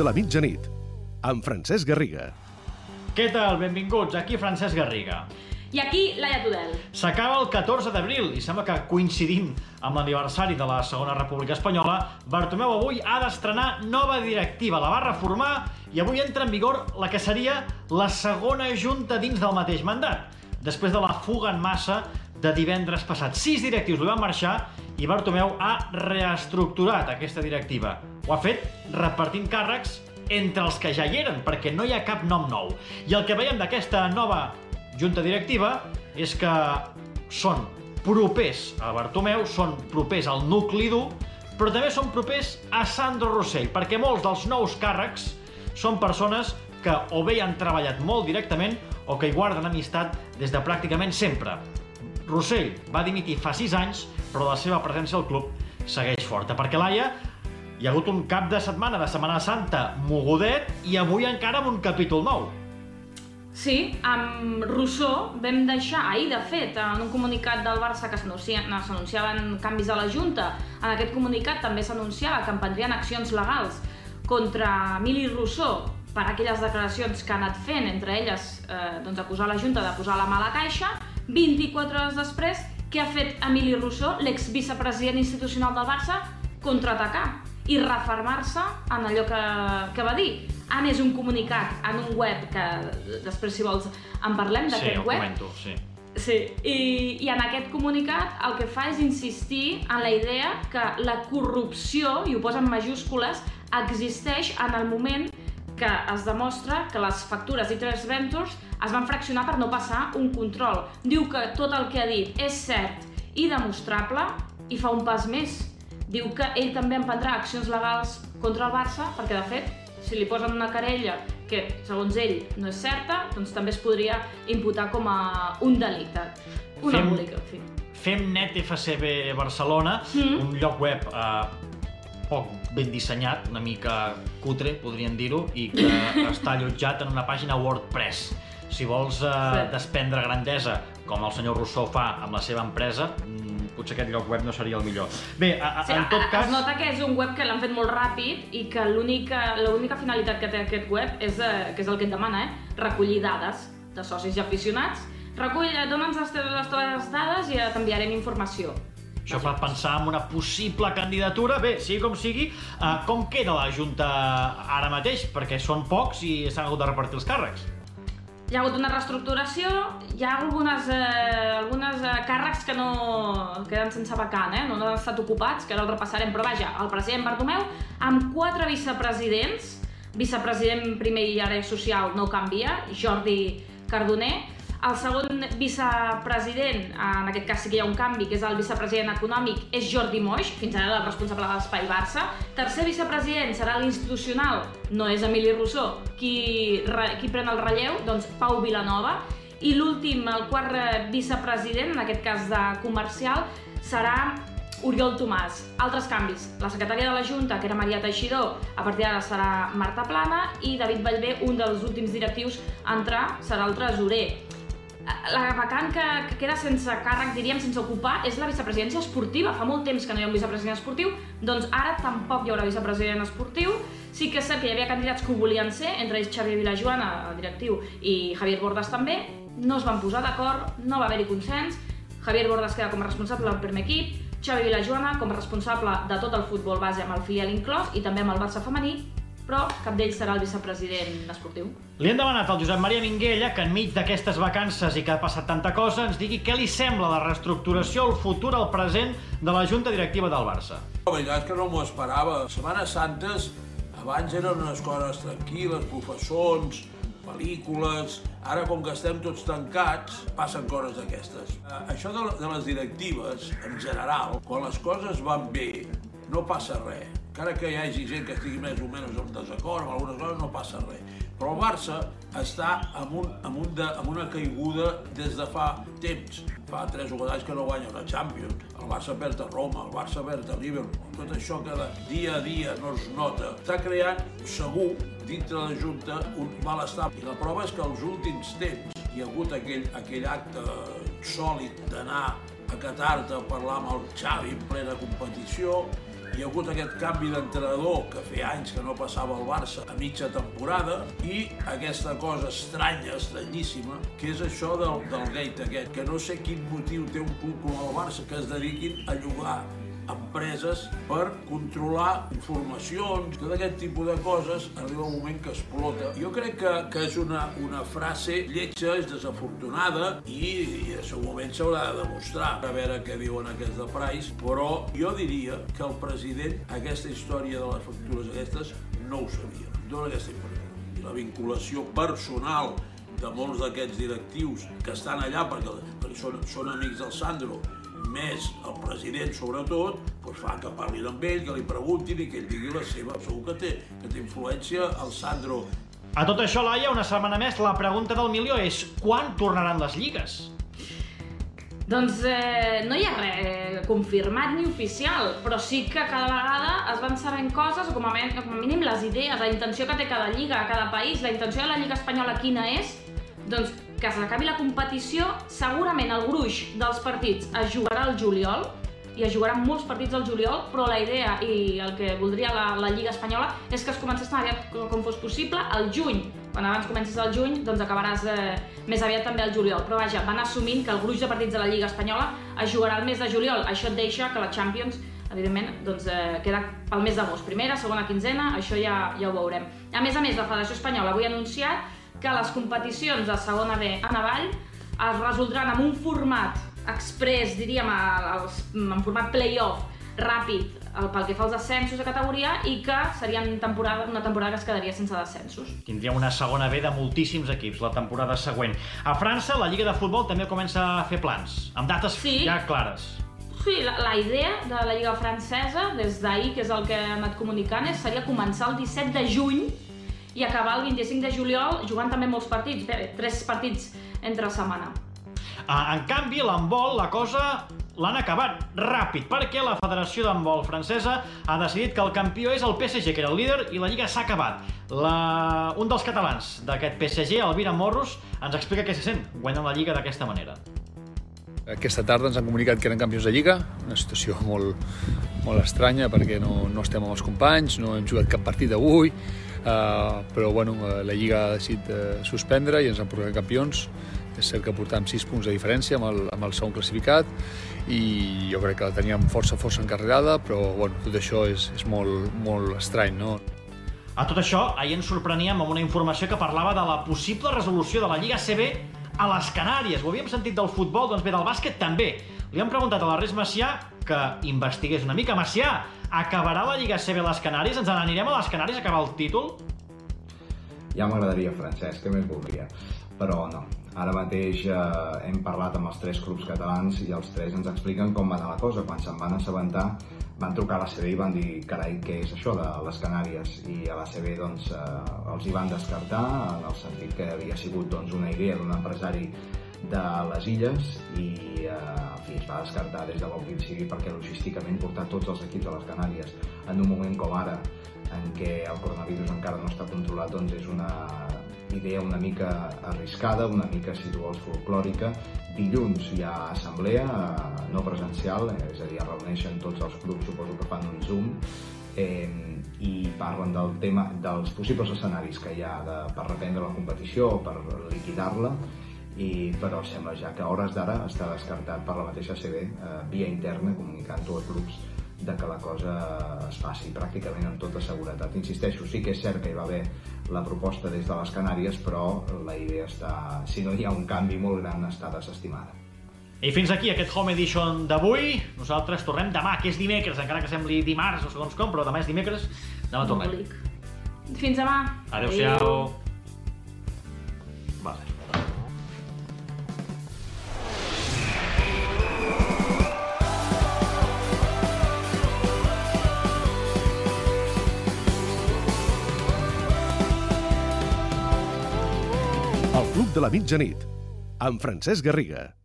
de la mitjanit, amb Francesc Garriga. Què tal? Benvinguts, aquí Francesc Garriga. I aquí, Laia Tudel. S'acaba el 14 d'abril i sembla que coincidint amb l'aniversari de la Segona República Espanyola, Bartomeu avui ha d'estrenar nova directiva, la va reformar i avui entra en vigor la que seria la segona junta dins del mateix mandat, després de la fuga en massa de divendres passat. Sis directius li van marxar i Bartomeu ha reestructurat aquesta directiva. Ho ha fet repartint càrrecs entre els que ja hi eren, perquè no hi ha cap nom nou. I el que veiem d'aquesta nova junta directiva és que són propers a Bartomeu, són propers al nucli dur, però també són propers a Sandro Rossell, perquè molts dels nous càrrecs són persones que o bé han treballat molt directament o que hi guarden amistat des de pràcticament sempre. Rossell va dimitir fa 6 anys, però la seva presència al club segueix forta, perquè l'Aia hi ha hagut un cap de setmana de Setmana Santa mogudet i avui encara amb un capítol nou. Sí, amb Rousseau vam deixar ahir, de fet, en un comunicat del Barça que s'anunciaven canvis a la Junta. En aquest comunicat també s'anunciava que emprendrien accions legals contra Emili Rousseau per aquelles declaracions que ha anat fent, entre elles eh, doncs acusar la Junta de posar la mala caixa. 24 hores després, què ha fet Emili Rousseau, l'ex-vicepresident institucional del Barça? Contraatacar i refermar-se en allò que, que va dir. Han és un comunicat en un web que després, si vols, en parlem d'aquest sí, web. Comento, sí, Sí, i, i en aquest comunicat el que fa és insistir en la idea que la corrupció, i ho posa en majúscules, existeix en el moment que es demostra que les factures i tres ventures es van fraccionar per no passar un control. Diu que tot el que ha dit és cert i demostrable i fa un pas més. Diu que ell també emprendrà accions legals contra el Barça perquè, de fet, si li posen una querella que, segons ell, no és certa, doncs també es podria imputar com a un delicte. Un Fem- embolic, en fi. Femnet FCB Barcelona, Mm. un lloc web eh, poc ben dissenyat, una mica cutre, podríem dir-ho, i que està allotjat en una pàgina WordPress. Si vols eh, desprendre grandesa, com el senyor Rousseau fa amb la seva empresa, mm, potser aquest lloc web no seria el millor. Bé, a, a, Sí, en tot cas... Es nota que és un web que l'han fet molt ràpid i que l'única finalitat que té aquest web és, eh, que és el que et demana, eh? recollir dades de socis i aficionats. Recull, eh, dona'ns les teves, les teves dades i t'enviarem informació. Això fa pensar en una possible candidatura. Bé, sigui com sigui, eh, com queda la Junta ara mateix? Perquè són pocs i s'han hagut de repartir els càrrecs. Hi ha hagut una reestructuració, hi ha algunes, eh, algunes eh, càrrecs que no queden sense vacant, eh? no, no han estat ocupats, que ara el repassarem, però vaja, el president Bartomeu, amb quatre vicepresidents, vicepresident primer i àrea social no canvia, Jordi Cardoner, el segon vicepresident, en aquest cas sí que hi ha un canvi, que és el vicepresident econòmic, és Jordi Moix, fins ara el responsable de l'Espai Barça. Tercer vicepresident serà l'institucional, no és Emili Rousseau, qui, qui pren el relleu, doncs Pau Vilanova. I l'últim, el quart vicepresident, en aquest cas de comercial, serà Oriol Tomàs. Altres canvis. La secretària de la Junta, que era Maria Teixidor, a partir d'ara serà Marta Plana i David Vallvé, un dels últims directius a entrar, serà el tresorer. La vacant que, que queda sense càrrec, diríem, sense ocupar, és la vicepresidència esportiva. Fa molt temps que no hi ha un vicepresident esportiu, doncs ara tampoc hi haurà vicepresident esportiu. Sí que és cert que hi havia candidats que ho volien ser, entre ells Xavier Vilajoana, el directiu, i Javier Bordas també. No es van posar d'acord, no va haver-hi consens. Javier Bordas queda com a responsable del primer equip, Xavi Vilajoana com a responsable de tot el futbol base amb el filial inclòs i també amb el Barça femení, però cap d'ells serà el vicepresident esportiu. Li hem demanat al Josep Maria Minguella que enmig d'aquestes vacances i que ha passat tanta cosa ens digui què li sembla la reestructuració, el futur, el present de la Junta Directiva del Barça. La veritat és que no m'ho esperava. Setmanes Santes abans eren unes coses tranquil·les, professons, pel·lícules... Ara, com que estem tots tancats, passen coses d'aquestes. Eh, Això de, de les directives, en general, quan les coses van bé, no passa res. Encara que hi hagi gent que estigui més o menys en desacord amb algunes coses, no passa res. Però el Barça està amb, un, amb, un de, amb una caiguda des de fa temps. Fa 3 o 4 anys que no guanya una Champions. El Barça perd a Roma, el Barça perd a Liverpool. Tot això que de dia a dia no es nota està creant, segur, dintre la Junta, un malestar. I la prova és que els últims temps hi ha hagut aquell, aquell acte sòlid d'anar a Qatar a parlar amb el Xavi en plena competició hi ha hagut aquest canvi d'entrenador que feia anys que no passava al Barça a mitja temporada i aquesta cosa estranya, estranyíssima, que és això del, del gate aquest, que no sé quin motiu té un club com el Barça que es dediquin a llogar empreses per controlar informacions, tot aquest tipus de coses, arriba un moment que explota. Jo crec que, que és una, una frase lletja, és desafortunada i, i en seu moment s'haurà de demostrar a veure què diuen aquests de Price, però jo diria que el president aquesta història de les factures aquestes no ho sabia. Dóna aquesta impressió. I la vinculació personal de molts d'aquests directius que estan allà perquè són, són amics del Sandro més el president sobretot, doncs fa que parlin amb ell, que li preguntin i que ell digui la seva. Segur que té, que té influència el Sandro. A tot això, Laia, una setmana més, la pregunta del milió és quan tornaran les lligues? Doncs eh, no hi ha res eh, confirmat ni oficial, però sí que cada vegada es van sabent coses, o com a, com a mínim les idees, la intenció que té cada lliga, cada país, la intenció de la Lliga Espanyola quina és, doncs que s'acabi la competició, segurament el gruix dels partits es jugarà al juliol, i es jugaran molts partits al juliol, però la idea i el que voldria la, la Lliga Espanyola és que es comencés tan aviat com fos possible al juny. Quan abans comencis al juny, doncs acabaràs eh, més aviat també al juliol. Però vaja, van assumint que el gruix de partits de la Lliga Espanyola es jugarà al mes de juliol. Això et deixa que la Champions evidentment, doncs, eh, queda pel mes d'agost. Primera, segona quinzena, això ja, ja ho veurem. A més a més, la Federació Espanyola avui ha anunciat que les competicions de segona B a Navall es resoldran amb un format express, diríem, en format play-off, ràpid, pel que fa als ascensos de categoria i que serien temporada, una temporada que es quedaria sense descensos. Tindria una segona B de moltíssims equips la temporada següent. A França, la Lliga de Futbol també comença a fer plans, amb dates sí. ja clares. Sí, la, la idea de la Lliga francesa, des d'ahir, que és el que ha anat comunicant, és, seria començar el 17 de juny i acabar el 25 de juliol jugant també molts partits, bé, tres partits entre setmana. Ah, en canvi, l'handbol, la cosa l'han acabat ràpid, perquè la Federació d'Handbol francesa ha decidit que el campió és el PSG, que era el líder, i la Lliga s'ha acabat. La... Un dels catalans d'aquest PSG, Elvira Morros, ens explica què se sent guanyant la Lliga d'aquesta manera. Aquesta tarda ens han comunicat que eren campions de Lliga, una situació molt, molt estranya perquè no, no estem amb els companys, no hem jugat cap partit avui, Uh, però bueno, eh, la Lliga ha decidit uh, suspendre i ens han portat campions. És cert que portàvem 6 punts de diferència amb el, amb el segon classificat i jo crec que la teníem força, força encarregada, però bueno, tot això és, és molt, molt estrany, no? A tot això, ahir ens sorpreníem amb una informació que parlava de la possible resolució de la Lliga CB a les Canàries. Ho havíem sentit del futbol, doncs bé, del bàsquet també. Li hem preguntat a la Res Macià que investigués una mica. Macià, acabarà la Lliga CB a les Canàries? Ens n'anirem a les Canàries a acabar el títol? Ja m'agradaria, Francesc, què més voldria? Però no. Ara mateix eh, hem parlat amb els tres clubs catalans i els tres ens expliquen com va anar la cosa. Quan se'n van assabentar van trucar a la CB i van dir carai, què és això de les Canàries? I a la CB doncs, eh, els hi van descartar en el sentit que havia sigut doncs, una idea d'un empresari de les illes i eh, en fi, es va descartar des de sigui perquè logísticament portar tots els equips a les Canàries en un moment com ara en què el coronavirus encara no està controlat doncs és una idea una mica arriscada, una mica, si tu vols, folclòrica. Dilluns hi ha assemblea eh, no presencial, és a dir, reuneixen tots els clubs, suposo que fan un Zoom, eh, i parlen del tema dels possibles escenaris que hi ha de, per reprendre la competició o per liquidar-la i, però sembla ja que a hores d'ara està descartat per la mateixa CB eh, via interna comunicant-ho a clubs de que la cosa es faci pràcticament amb tota seguretat. Insisteixo, sí que és cert que hi va haver la proposta des de les Canàries, però la idea està, si no hi ha un canvi molt gran, està desestimada. I fins aquí aquest Home Edition d'avui. Nosaltres tornem demà, que és dimecres, encara que sembli dimarts o segons com, però demà és dimecres. Demà tornem. Fins demà. Adéu-siau. Adéu. De la mitjanit, amb Francesc Garriga.